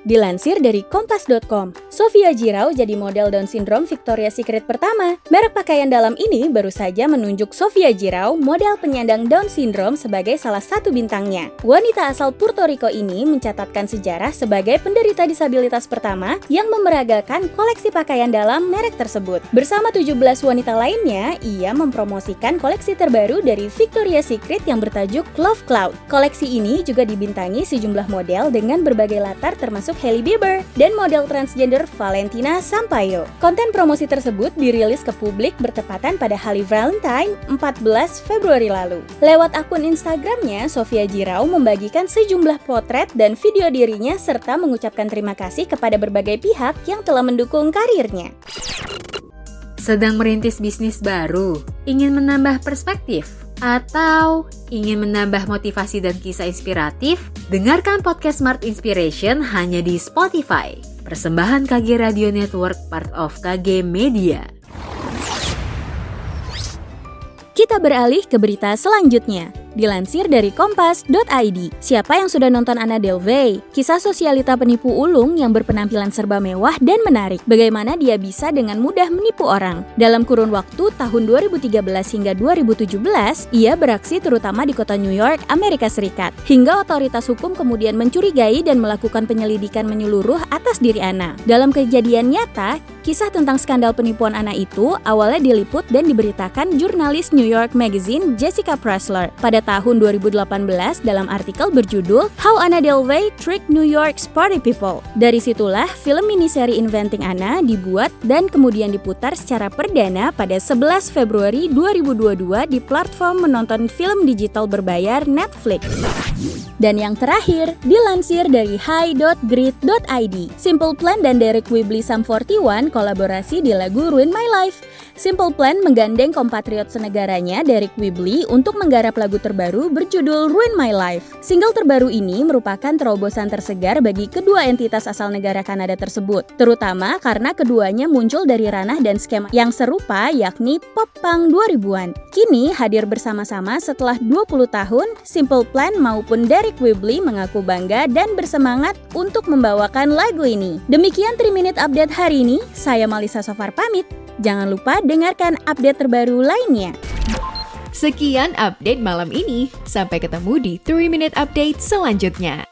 Dilansir dari Kompas.com, Sofia Jirau jadi model Down Syndrome Victoria's Secret pertama. Merek pakaian dalam ini baru saja menunjuk Sofia Jirau, model penyandang Down Syndrome sebagai salah satu bintangnya. Wanita asal Puerto Rico ini mencatatkan sejarah sebagai penderita disabilitas pertama yang memeragakan koleksi pakaian dalam merek tersebut. Bersama 17 wanita lainnya, ia mempromosikan koleksi terbaru dari Victoria's Secret yang bertajuk Love Cloud. Koleksi ini juga dibintangi sejumlah model dengan berbagai latar termasuk termasuk Hailey Bieber dan model transgender Valentina Sampaio. Konten promosi tersebut dirilis ke publik bertepatan pada hari Valentine 14 Februari lalu. Lewat akun Instagramnya, Sofia Jirau membagikan sejumlah potret dan video dirinya serta mengucapkan terima kasih kepada berbagai pihak yang telah mendukung karirnya. Sedang merintis bisnis baru, ingin menambah perspektif, atau ingin menambah motivasi dan kisah inspiratif? Dengarkan podcast Smart Inspiration hanya di Spotify. Persembahan KG Radio Network part of KG Media. Kita beralih ke berita selanjutnya. Dilansir dari kompas.id, siapa yang sudah nonton Anna Delvey? Kisah sosialita penipu ulung yang berpenampilan serba mewah dan menarik. Bagaimana dia bisa dengan mudah menipu orang? Dalam kurun waktu tahun 2013 hingga 2017, ia beraksi terutama di kota New York, Amerika Serikat. Hingga otoritas hukum kemudian mencurigai dan melakukan penyelidikan menyeluruh atas diri Anna. Dalam kejadian nyata, kisah tentang skandal penipuan Anna itu awalnya diliput dan diberitakan jurnalis New York Magazine Jessica Pressler pada tahun 2018 dalam artikel berjudul How Anna Delvey Tricked New York's Party People. Dari situlah film miniseri Inventing Anna dibuat dan kemudian diputar secara perdana pada 11 Februari 2022 di platform menonton film digital berbayar Netflix. Dan yang terakhir, dilansir dari high.grid.id. Simple Plan dan Derek Weebly Sum 41 kolaborasi di lagu Ruin My Life. Simple Plan menggandeng kompatriot senegaranya Derek Weebly untuk menggarap lagu terbaru berjudul Ruin My Life. Single terbaru ini merupakan terobosan tersegar bagi kedua entitas asal negara Kanada tersebut, terutama karena keduanya muncul dari ranah dan skema yang serupa yakni pop punk 2000-an. Kini hadir bersama-sama setelah 20 tahun, Simple Plan maupun Derek Weebly mengaku bangga dan bersemangat untuk membawakan lagu ini. Demikian 3 Minute Update hari ini, saya Malisa Sofar pamit. Jangan lupa dengarkan update terbaru lainnya. Sekian update malam ini. Sampai ketemu di 3 Minute Update selanjutnya.